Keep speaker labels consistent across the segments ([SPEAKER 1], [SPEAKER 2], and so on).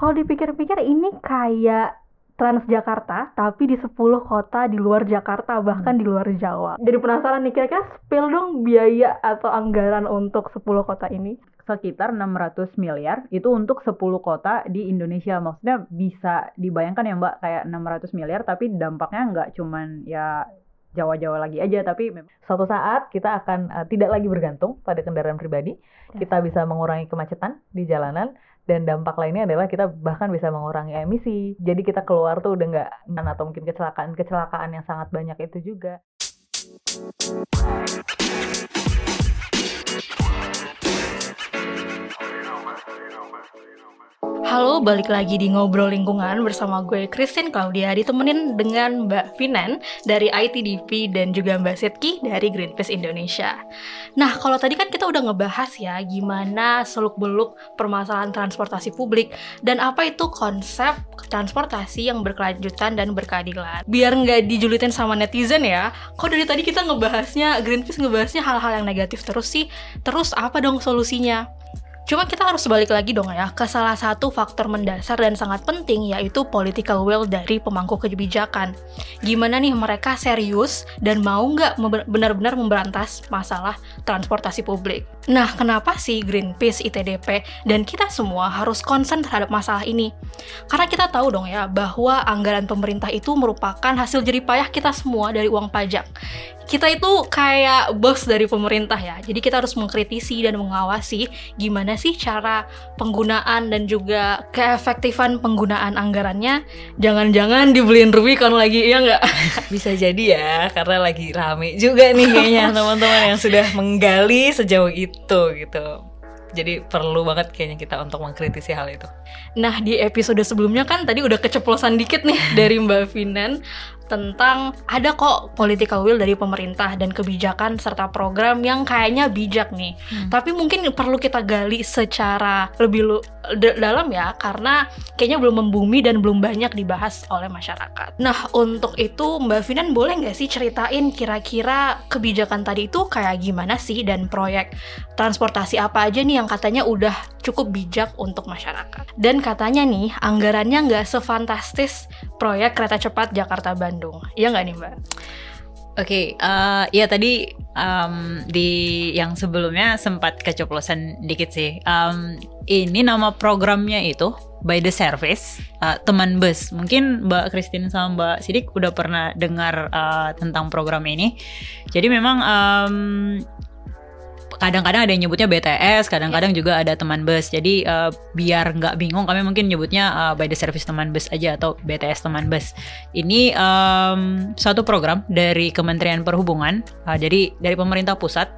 [SPEAKER 1] Kalau dipikir-pikir ini kayak Transjakarta tapi di 10 kota di luar Jakarta bahkan di luar Jawa. Jadi penasaran nih kira-kira spill dong biaya atau anggaran untuk 10 kota ini.
[SPEAKER 2] sekitar 600 miliar itu untuk 10 kota di Indonesia. Maksudnya bisa dibayangkan ya Mbak kayak 600 miliar tapi dampaknya nggak cuman ya Jawa-Jawa lagi aja tapi memang
[SPEAKER 3] Suatu saat kita akan uh, tidak lagi bergantung pada kendaraan pribadi. Kita bisa mengurangi kemacetan di jalanan dan dampak lainnya adalah kita bahkan bisa mengurangi emisi. Jadi kita keluar tuh udah nggak atau mungkin kecelakaan-kecelakaan yang sangat banyak itu juga.
[SPEAKER 1] Halo, balik lagi di Ngobrol Lingkungan bersama gue Christine Claudia ditemenin dengan Mbak Finan dari ITDP dan juga Mbak Setki dari Greenpeace Indonesia. Nah, kalau tadi kan kita udah ngebahas ya gimana seluk-beluk permasalahan transportasi publik dan apa itu konsep transportasi yang berkelanjutan dan berkeadilan. Biar nggak dijulitin sama netizen ya, kok dari tadi kita ngebahasnya, Greenpeace ngebahasnya hal-hal yang negatif terus sih, terus apa dong solusinya? Cuma kita harus balik lagi dong ya ke salah satu faktor mendasar dan sangat penting yaitu political will dari pemangku kebijakan. Gimana nih mereka serius dan mau nggak benar-benar memberantas masalah transportasi publik. Nah, kenapa sih Greenpeace, ITDP, dan kita semua harus concern terhadap masalah ini? Karena kita tahu dong ya bahwa anggaran pemerintah itu merupakan hasil jeripayah kita semua dari uang pajak kita itu kayak bos dari pemerintah ya. Jadi kita harus mengkritisi dan mengawasi gimana sih cara penggunaan dan juga keefektifan penggunaan anggarannya. Jangan-jangan dibeliin Rubicon lagi, ya nggak?
[SPEAKER 3] Bisa jadi ya, karena lagi rame juga nih kayaknya teman-teman yang sudah menggali sejauh itu gitu. Jadi perlu banget kayaknya kita untuk mengkritisi hal itu.
[SPEAKER 1] Nah, di episode sebelumnya kan tadi udah keceplosan dikit nih dari Mbak Finan tentang ada kok political will dari pemerintah dan kebijakan serta program yang kayaknya bijak nih. Tapi mungkin perlu kita gali secara lebih lu- dalam ya karena kayaknya belum membumi dan belum banyak dibahas oleh masyarakat. Nah, untuk itu Mbak Finan boleh nggak sih ceritain kira-kira kebijakan tadi itu kayak gimana sih dan proyek transportasi apa aja nih yang katanya udah cukup bijak untuk masyarakat. Dan katanya nih anggarannya nggak sefantastis proyek kereta cepat Jakarta Bandung. Iya nggak nih Mbak?
[SPEAKER 2] Oke, eh ya tadi em, di yang sebelumnya sempat keceplosan dikit sih. Em, ini nama programnya itu by the service eh, teman bus. Mungkin Mbak Christine sama Mbak Sidik udah pernah dengar eh, tentang program ini. Jadi memang em, kadang-kadang ada yang nyebutnya BTS, kadang-kadang juga ada teman bus. Jadi eh, biar nggak bingung, kami mungkin nyebutnya eh, by the service teman bus aja atau BTS teman bus. Ini em, suatu program dari Kementerian Perhubungan, eh, jadi dari pemerintah pusat,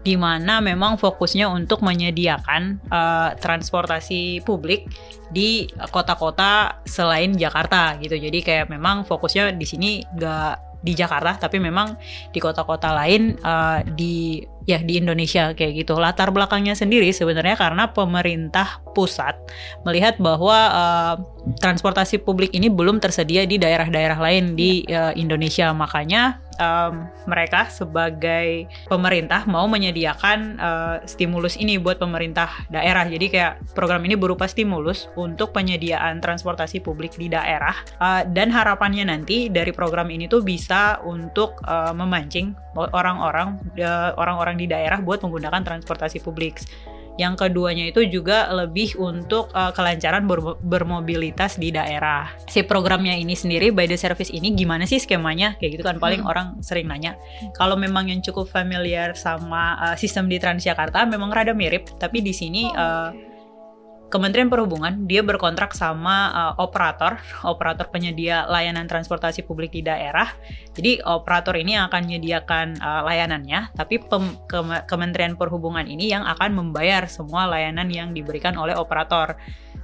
[SPEAKER 2] di mana memang fokusnya untuk menyediakan eh, transportasi publik di kota-kota selain Jakarta gitu. Jadi kayak memang fokusnya di sini nggak di Jakarta, tapi memang di kota-kota lain eh, di ya di Indonesia kayak gitu. Latar belakangnya sendiri sebenarnya karena pemerintah pusat melihat bahwa eh, transportasi publik ini belum tersedia di daerah-daerah lain di eh, Indonesia, makanya em, mereka sebagai pemerintah mau menyediakan eh, stimulus ini buat pemerintah daerah. Jadi kayak program ini berupa stimulus untuk penyediaan transportasi publik di daerah Eh, dan harapannya nanti dari program ini tuh bisa untuk eh, memancing orang-orang eh, orang-orang di daerah buat menggunakan transportasi publik. Yang keduanya itu juga lebih untuk eh, kelancaran ber- bermobilitas di daerah. Si programnya ini sendiri by the service ini gimana sih skemanya? Kayak gitu kan paling
[SPEAKER 1] Hmm.
[SPEAKER 2] orang sering nanya. Kalau memang yang cukup familiar sama eh, sistem di Transjakarta memang rada mirip, tapi di sini eh, Kementerian Perhubungan dia berkontrak sama uh, operator, operator penyedia layanan transportasi publik di daerah. Jadi operator ini yang akan menyediakan uh, layanannya, tapi pem- Keme- Kementerian Perhubungan ini yang akan membayar semua layanan yang diberikan oleh operator.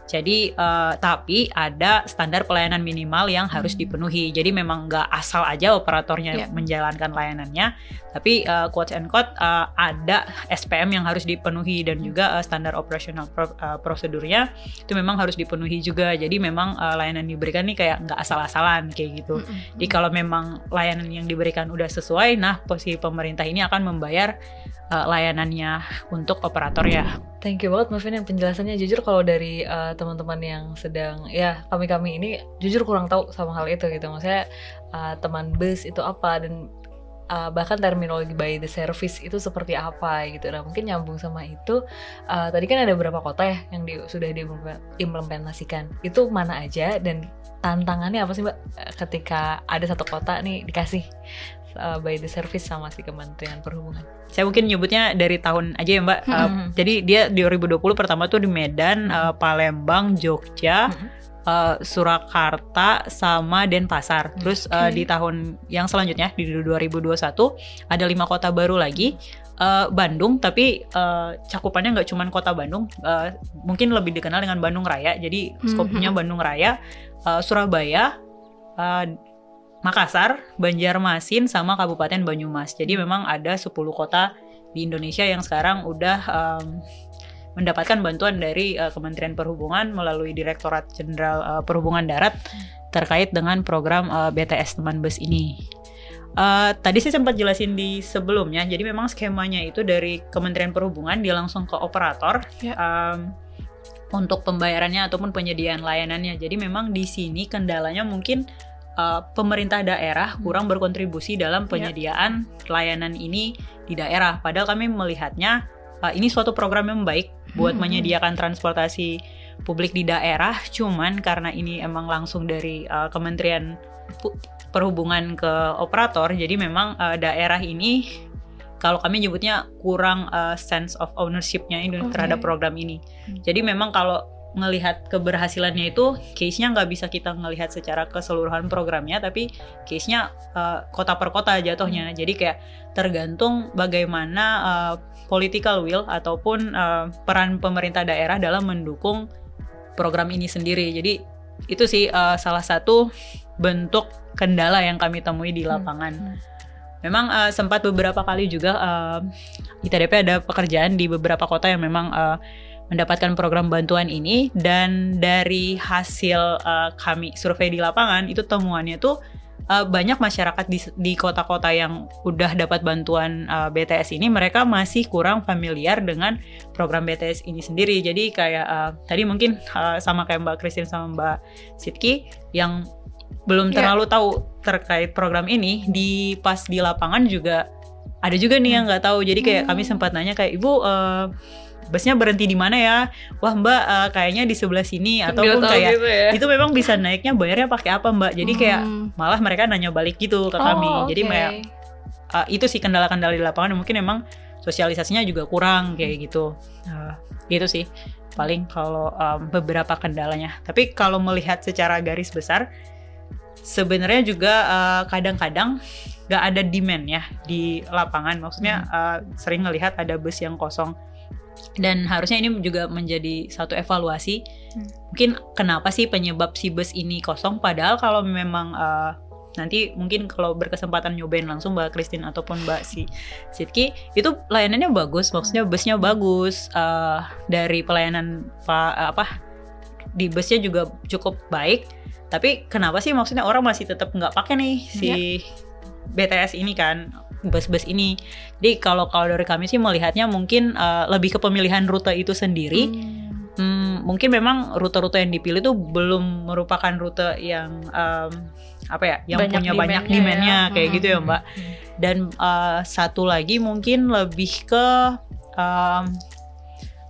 [SPEAKER 2] Jadi uh, tapi ada standar pelayanan minimal yang harus
[SPEAKER 1] Hmm.
[SPEAKER 2] dipenuhi. Jadi memang nggak asal aja operatornya
[SPEAKER 1] Iya.
[SPEAKER 2] menjalankan layanannya, tapi uh, quotes and quote uh, ada SPM yang harus dipenuhi dan juga uh, standar operasional pro- uh, prosedurnya itu memang harus dipenuhi juga. Jadi memang uh, layanan diberikan nih kayak nggak asal-asalan kayak gitu. Jadi kalau memang layanan yang diberikan udah sesuai, nah posisi pemerintah ini akan membayar uh, layanannya untuk operator ya.
[SPEAKER 3] Thank you banget Mbak Vin yang penjelasannya jujur kalau dari uh, teman-teman yang sedang ya kami-kami ini jujur kurang tahu sama hal itu gitu maksudnya uh, teman bus itu apa dan uh, bahkan terminologi by the service itu seperti apa gitu. Nah mungkin nyambung sama itu uh, tadi kan ada beberapa kota ya yang di, sudah diimplementasikan. Itu mana aja dan tantangannya apa sih mbak ketika ada satu kota nih dikasih uh, by the service sama si Kementerian Perhubungan?
[SPEAKER 2] Saya mungkin nyebutnya dari tahun aja ya Mbak. Hmm. Uh, jadi dia 2020 pertama tuh di Medan, uh, Palembang, Jogja, hmm. uh, Surakarta sama Denpasar. Terus okay. uh, di tahun yang selanjutnya di 2021 ada lima kota baru lagi. Uh, Bandung, tapi uh, cakupannya nggak cuma kota Bandung, uh, mungkin lebih dikenal dengan Bandung Raya. Jadi skopnya -hmm. Bandung Raya, uh, Surabaya, uh, Makassar, Banjarmasin, sama Kabupaten Banyumas. Jadi memang ada 10 kota di Indonesia yang sekarang udah um, mendapatkan bantuan dari uh, Kementerian Perhubungan melalui Direktorat Jenderal uh, Perhubungan Darat terkait dengan program uh, BTS teman bus ini. Uh, tadi saya sempat jelasin di sebelumnya, jadi memang skemanya itu dari Kementerian Perhubungan dia langsung ke operator yeah. Ya. um, untuk pembayarannya ataupun penyediaan layanannya. Jadi memang di sini kendalanya mungkin uh, pemerintah daerah hmm. kurang berkontribusi dalam ya. penyediaan yeah. layanan ini di daerah. Padahal kami melihatnya uh, ini suatu program yang baik buat hmm. menyediakan transportasi publik di daerah. Cuman karena ini emang langsung dari uh, Kementerian Perhubungan ke operator, jadi memang uh, daerah ini kalau kami nyebutnya kurang uh, sense of ownershipnya ini okay. terhadap program ini. Hmm. Jadi memang kalau ngelihat keberhasilannya itu case-nya nggak bisa kita ngelihat secara keseluruhan programnya tapi case-nya uh, kota per kota jatuhnya hmm. jadi kayak tergantung bagaimana uh, political will ataupun uh, peran pemerintah daerah dalam mendukung program ini sendiri jadi itu sih uh, salah satu bentuk kendala yang kami temui di hmm. lapangan hmm. Memang uh, sempat beberapa kali juga uh, ITDP ada pekerjaan di beberapa kota yang memang uh, mendapatkan program bantuan ini dan dari hasil uh, kami survei di lapangan itu temuannya tuh uh, banyak masyarakat di, di kota-kota yang udah dapat bantuan uh, BTS ini mereka masih kurang familiar dengan program BTS ini sendiri jadi kayak uh, tadi mungkin uh, sama kayak Mbak Christine sama Mbak Sitki yang belum iya. terlalu yeah. tahu terkait program ini di pas di lapangan juga ada juga nih yang nggak tahu jadi kayak hmm. kami sempat nanya kayak ibu uh, busnya berhenti di mana ya? Wah mbak uh, kayaknya di sebelah sini ataupun kayak gitu ya. itu memang bisa naiknya bayarnya pakai apa mbak? Jadi hmm. kayak malah mereka nanya balik gitu ke oh, kami. Jadi okay. kayak uh, itu sih kendala-kendala di lapangan. Mungkin emang sosialisasinya juga kurang kayak gitu. Uh, gitu sih. Paling kalau um, beberapa kendalanya. Tapi kalau melihat secara garis besar sebenarnya juga kadang-kadang uh, gak ada demand ya di lapangan. Maksudnya hmm. uh, sering ngelihat ada bus yang kosong dan harusnya ini juga menjadi satu evaluasi hmm. mungkin kenapa sih penyebab si bus ini kosong padahal kalau memang uh, nanti mungkin kalau berkesempatan nyobain langsung Mbak Christine ataupun Mbak si Sidki itu layanannya bagus maksudnya hmm. busnya bagus uh, dari pelayanan pak apa di busnya juga cukup baik tapi kenapa sih maksudnya orang masih tetap nggak pakai nih si ya. BTS ini kan bus-bus ini. Jadi kalau kalau dari kami sih melihatnya mungkin uh, lebih ke pemilihan rute itu sendiri. Hmm. Hmm, mungkin memang rute-rute yang dipilih itu belum merupakan rute yang um, apa ya, yang banyak punya banyak demandnya ya. kayak hmm. gitu ya Mbak. Hmm. Dan uh, satu lagi mungkin lebih ke um,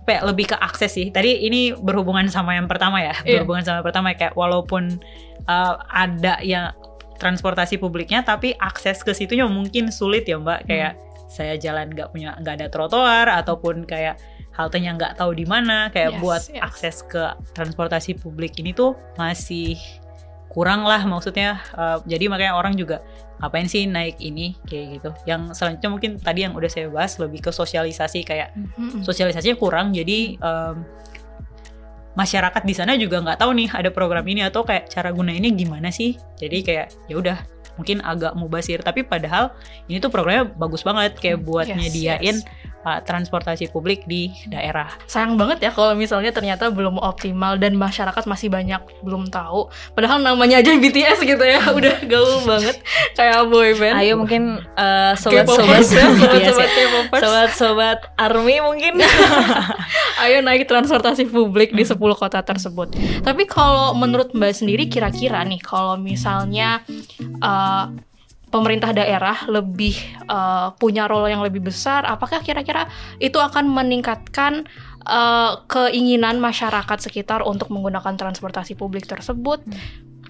[SPEAKER 2] apa ya, lebih ke akses sih. Tadi ini berhubungan sama yang pertama ya, yeah. berhubungan sama yang pertama kayak walaupun uh, ada yang transportasi publiknya tapi akses ke situnya mungkin sulit ya mbak hmm. kayak saya jalan nggak punya nggak ada trotoar ataupun kayak haltenya nggak tahu di mana kayak yes, buat yes. akses ke transportasi publik ini tuh masih kurang lah maksudnya uh, jadi makanya orang juga ngapain sih naik ini kayak gitu yang selanjutnya mungkin tadi yang udah saya bahas lebih ke sosialisasi kayak mm -hmm. sosialisasinya kurang jadi um, masyarakat di sana juga nggak tahu nih ada program ini atau kayak cara gunainnya gimana sih jadi kayak ya udah mungkin agak mubasir tapi padahal ini tuh programnya bagus banget kayak buat yes, nyediain yes. Uh, transportasi publik di daerah.
[SPEAKER 1] Sayang banget ya kalau misalnya ternyata belum optimal dan masyarakat masih banyak belum tahu. Padahal namanya aja BTS gitu ya, udah gaul banget kayak boy band.
[SPEAKER 3] Ayo mungkin uh, sobat-sobat
[SPEAKER 1] ya, sobat-sobat
[SPEAKER 3] Yes, ya.
[SPEAKER 1] K-popers.
[SPEAKER 3] sobat-sobat army mungkin
[SPEAKER 1] Ayo naik transportasi publik di 10 kota tersebut. Tapi kalau menurut Mbak sendiri kira-kira nih kalau misalnya uh, pemerintah daerah lebih uh, punya role yang lebih besar, apakah kira-kira itu akan meningkatkan uh, keinginan masyarakat sekitar untuk menggunakan transportasi publik tersebut?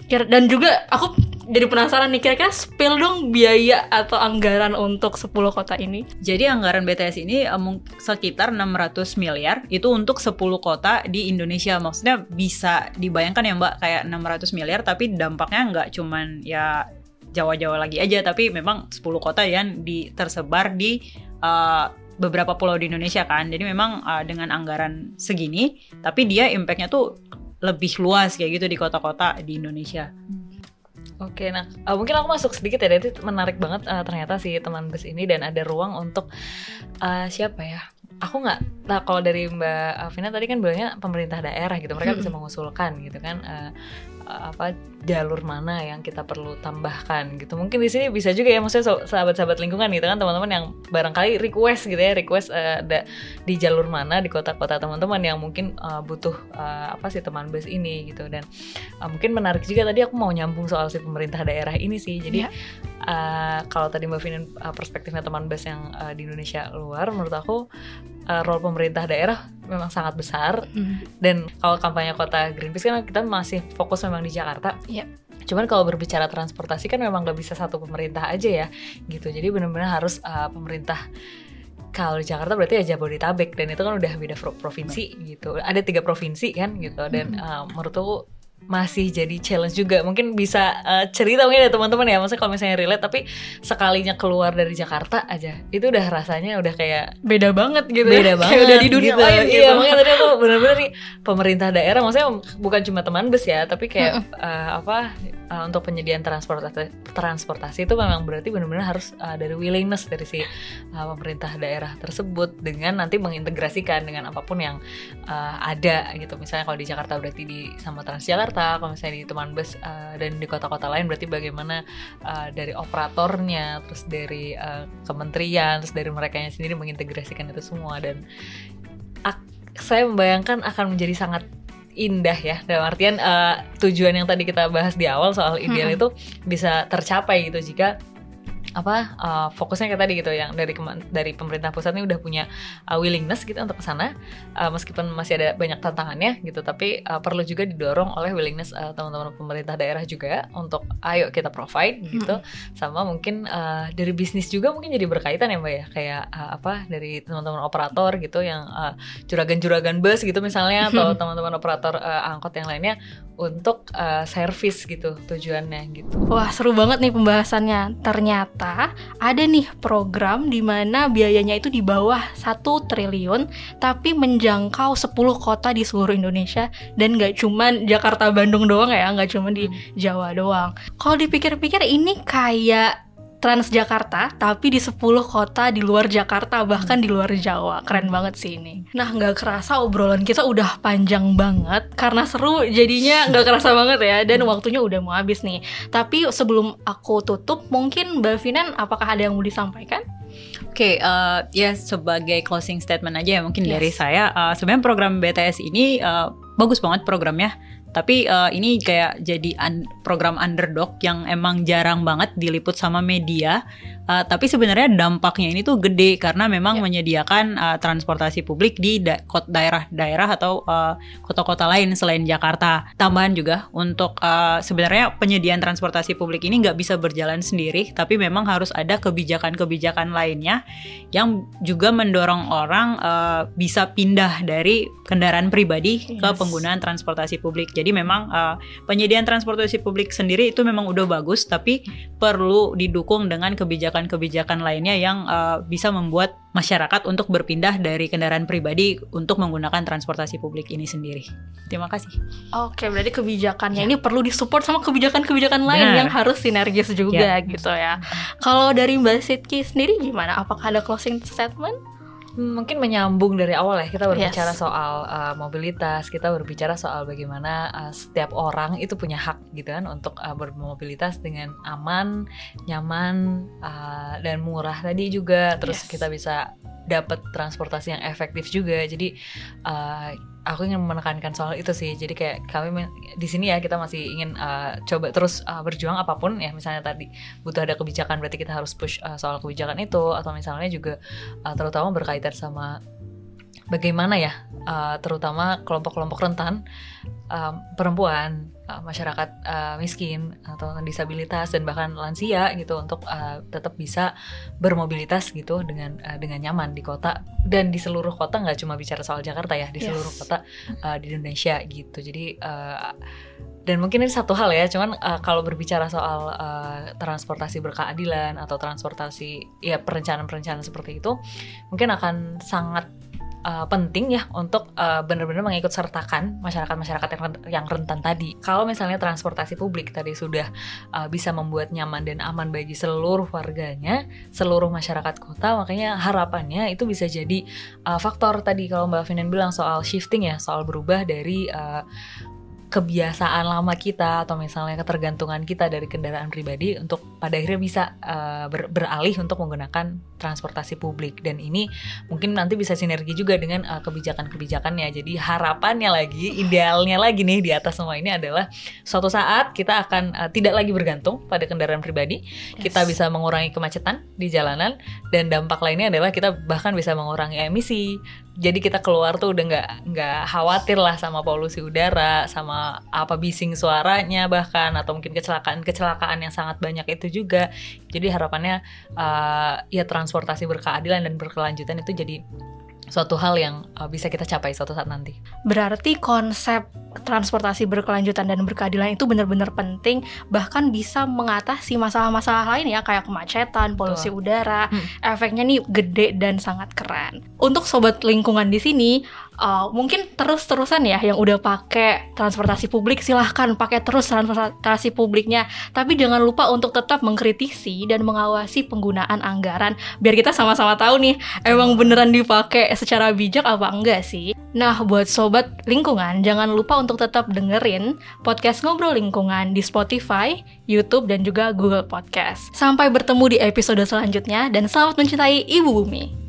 [SPEAKER 1] Kira- Dan juga aku jadi penasaran nih kira-kira spill dong biaya atau anggaran untuk 10 kota ini.
[SPEAKER 2] Jadi anggaran BTS ini mung- sekitar 600 miliar itu untuk 10 kota di Indonesia. Maksudnya bisa dibayangkan ya Mbak kayak 600 miliar tapi dampaknya nggak cuman ya Jawa-Jawa lagi aja tapi memang 10 kota yang di, tersebar di eh, beberapa pulau di Indonesia kan. Jadi memang eh, dengan anggaran segini tapi dia impactnya tuh lebih luas kayak gitu di kota-kota di Indonesia.
[SPEAKER 3] Oke, nah uh, mungkin aku masuk sedikit ya. Itu menarik banget uh, ternyata si teman bus ini dan ada ruang untuk uh, siapa ya? Aku nggak. Nah kalau dari Mbak Afina tadi kan bilangnya pemerintah daerah gitu, mereka bisa mengusulkan gitu kan. uh, uh, apa jalur mana yang kita perlu tambahkan gitu. Mungkin di sini bisa juga ya maksudnya sahabat-sahabat lingkungan gitu kan teman-teman yang barangkali request gitu ya request uh, ada di jalur mana di kota-kota teman-teman yang mungkin uh, butuh uh, apa sih teman bus ini gitu. Dan uh, mungkin menarik juga tadi aku mau nyambung soal si pemerintah daerah ini sih. Jadi
[SPEAKER 1] Ya.
[SPEAKER 3] uh, kalau tadi mbak Vinin uh, perspektifnya teman bus yang uh, di Indonesia luar menurut aku uh, role pemerintah daerah memang sangat besar. Dan kalau kampanye kota Greenpeace kan kita masih fokus memang di Jakarta.
[SPEAKER 1] Iya.
[SPEAKER 3] Cuman kalau berbicara transportasi kan memang nggak bisa satu pemerintah aja ya, gitu. Jadi benar-benar harus uh, pemerintah kalau di Jakarta berarti ya Jabodetabek dan itu kan udah beda pro- provinsi gitu. Ada tiga provinsi kan gitu dan uh, menurut aku masih jadi challenge juga. Mungkin bisa uh, cerita mungkin ya teman-teman ya, maksudnya kalau misalnya relate tapi sekalinya keluar dari Jakarta aja itu udah rasanya udah kayak
[SPEAKER 1] Beda banget gitu
[SPEAKER 3] beda
[SPEAKER 1] ya.
[SPEAKER 3] banget
[SPEAKER 1] Kayak udah di dunia
[SPEAKER 3] gitu.
[SPEAKER 1] lain gitu.
[SPEAKER 3] iya makanya tadi aku bener-bener nih pemerintah daerah maksudnya bukan cuma teman bus ya tapi kayak uh, apa uh, untuk penyediaan transportasi transportasi itu memang berarti benar-benar harus uh, dari willingness dari si uh, pemerintah daerah tersebut dengan nanti mengintegrasikan dengan apa pun yang uh, ada gitu. Misalnya kalau di Jakarta berarti di sama Transjakarta kalau misalnya di teman bus uh, dan di kota-kota lain berarti bagaimana uh, dari operatornya terus dari uh, kementerian terus dari mereka sendiri mengintegrasikan itu semua. Dan saya membayangkan akan menjadi sangat indah ya dalam artian uh, tujuan yang tadi kita bahas di awal soal ideal
[SPEAKER 1] Mm-mm.
[SPEAKER 3] itu bisa tercapai gitu jika apa uh, fokusnya kayak tadi gitu yang dari dari pemerintah pusat ini udah punya uh, willingness gitu untuk ke sana. Uh, meskipun masih ada banyak tantangannya gitu tapi uh, perlu juga didorong oleh willingness uh, teman-teman pemerintah daerah juga untuk ayo kita provide gitu. Sama mungkin uh, dari bisnis juga mungkin jadi berkaitan ya mbak ya. Kayak uh, apa dari teman-teman operator gitu yang uh, juragan-juragan bus gitu misalnya atau teman-teman operator uh, angkot yang lainnya untuk uh, service gitu tujuannya gitu.
[SPEAKER 1] Wah seru banget nih pembahasannya. Ternyata ada nih program di mana biayanya itu di bawah 1 triliun tapi menjangkau 10 kota di seluruh Indonesia dan nggak cuman Jakarta Bandung doang ya, nggak cuman di Jawa doang. Kalau dipikir-pikir ini kayak Transjakarta tapi di 10 kota di luar Jakarta bahkan di luar Jawa. Keren banget sih ini. Nah, nggak kerasa obrolan kita udah panjang banget karena seru jadinya nggak kerasa banget ya dan waktunya udah mau habis nih. Tapi sebelum aku tutup, mungkin Mbak Finan apakah ada yang mau disampaikan?
[SPEAKER 2] Oke, eh, ya sebagai closing statement aja ya mungkin
[SPEAKER 1] Yes.
[SPEAKER 2] dari saya. eh, sebenarnya program BTS ini eh, bagus banget programnya. Tapi eh, ini kayak jadi un- program underdog yang emang jarang banget diliput sama media. Eh, tapi sebenarnya dampaknya ini tuh gede karena memang
[SPEAKER 1] Ya.
[SPEAKER 2] menyediakan eh, transportasi publik di da- daerah-daerah atau kota-kota lain selain Jakarta. Tambahan juga untuk eh, sebenarnya penyediaan transportasi publik ini nggak bisa berjalan sendiri, tapi memang harus ada kebijakan-kebijakan lainnya yang juga mendorong orang eh, bisa pindah dari kendaraan pribadi ke
[SPEAKER 1] Yes.
[SPEAKER 2] penggunaan transportasi publik. Jadi memang eh, penyediaan transportasi publik sendiri itu memang udah bagus, tapi perlu didukung dengan kebijakan-kebijakan lainnya yang eh, bisa membuat masyarakat untuk berpindah dari kendaraan pribadi untuk menggunakan transportasi publik ini sendiri. Terima kasih.
[SPEAKER 1] Oke, berarti kebijakannya ini perlu disupport sama kebijakan-kebijakan lain
[SPEAKER 2] Benar.
[SPEAKER 1] yang harus sinergis juga gitu ya. Kalau dari Mbak Sitki sendiri gimana? Apakah ada closing statement?
[SPEAKER 3] Hmm, mungkin menyambung dari awal ya kita berbicara
[SPEAKER 1] Yes.
[SPEAKER 3] soal uh, mobilitas kita berbicara soal bagaimana uh, setiap orang itu punya hak gitu kan untuk uh, bermobilitas dengan aman nyaman uh, dan murah tadi juga terus
[SPEAKER 1] Yes.
[SPEAKER 3] kita bisa dapat transportasi yang efektif juga jadi uh, aku ingin menekankan soal itu sih. Jadi kayak kami di sini ya kita masih ingin uh, coba terus uh, berjuang apa pun. Ya misalnya tadi butuh ada kebijakan berarti kita harus push uh, soal kebijakan itu. Atau misalnya juga uh, terutama berkaitan sama bagaimana ya uh, terutama kelompok-kelompok rentan um, perempuan uh, masyarakat uh, miskin atau disabilitas dan bahkan lansia gitu untuk uh, tetap bisa bermobilitas gitu dengan uh, dengan nyaman di kota dan di seluruh kota nggak cuma bicara soal Jakarta ya di
[SPEAKER 1] Yes.
[SPEAKER 3] seluruh kota uh, di Indonesia gitu jadi uh, dan mungkin ini satu hal ya, cuman uh, kalau berbicara soal uh, transportasi berkeadilan atau transportasi ya perencanaan-perencanaan seperti itu, mungkin akan sangat uh, penting ya untuk uh, benar-benar mengikut sertakan masyarakat-masyarakat yang, yang rentan tadi. Kalau misalnya transportasi publik tadi sudah uh, bisa membuat nyaman dan aman bagi seluruh warganya, seluruh masyarakat kota, makanya harapannya itu bisa jadi uh, faktor tadi kalau Mbak Finan bilang soal shifting ya, soal berubah dari uh, kebiasaan lama kita atau misalnya ketergantungan kita dari kendaraan pribadi untuk pada akhirnya bisa uh, ber- beralih untuk menggunakan transportasi publik. Dan ini mungkin nanti bisa sinergi juga dengan uh, kebijakan-kebijakannya. Jadi harapannya lagi idealnya lagi nih di atas semua ini adalah suatu saat kita akan uh, tidak lagi bergantung pada kendaraan pribadi. Kita
[SPEAKER 1] Yes.
[SPEAKER 3] bisa mengurangi kemacetan di jalanan dan dampak lainnya adalah kita bahkan bisa mengurangi emisi jadi kita keluar tuh udah nggak nggak khawatir lah sama polusi udara sama apa bising suaranya bahkan atau mungkin kecelakaan kecelakaan yang sangat banyak itu juga. Jadi harapannya uh, ya transportasi berkeadilan dan berkelanjutan itu jadi suatu hal yang uh, bisa kita capai suatu saat nanti
[SPEAKER 1] Berarti konsep transportasi berkelanjutan dan berkeadilan itu benar-benar penting bahkan bisa mengatasi masalah-masalah lain ya kayak kemacetan, polusi udara.
[SPEAKER 3] Hmm.
[SPEAKER 1] Efeknya nih gede dan sangat keren. Untuk sobat lingkungan di sini uh, mungkin terus-terusan ya yang udah pakai transportasi publik silahkan pakai terus transportasi publiknya tapi jangan lupa untuk tetap mengkritisi dan mengawasi penggunaan anggaran biar kita sama-sama tahu nih emang beneran dipakai secara bijak apa enggak sih Nah, buat sobat lingkungan, jangan lupa untuk tetap dengerin podcast Ngobrol Lingkungan di Spotify, YouTube, dan juga Google Podcast. Sampai bertemu di episode selanjutnya, dan selamat mencintai Ibu Bumi.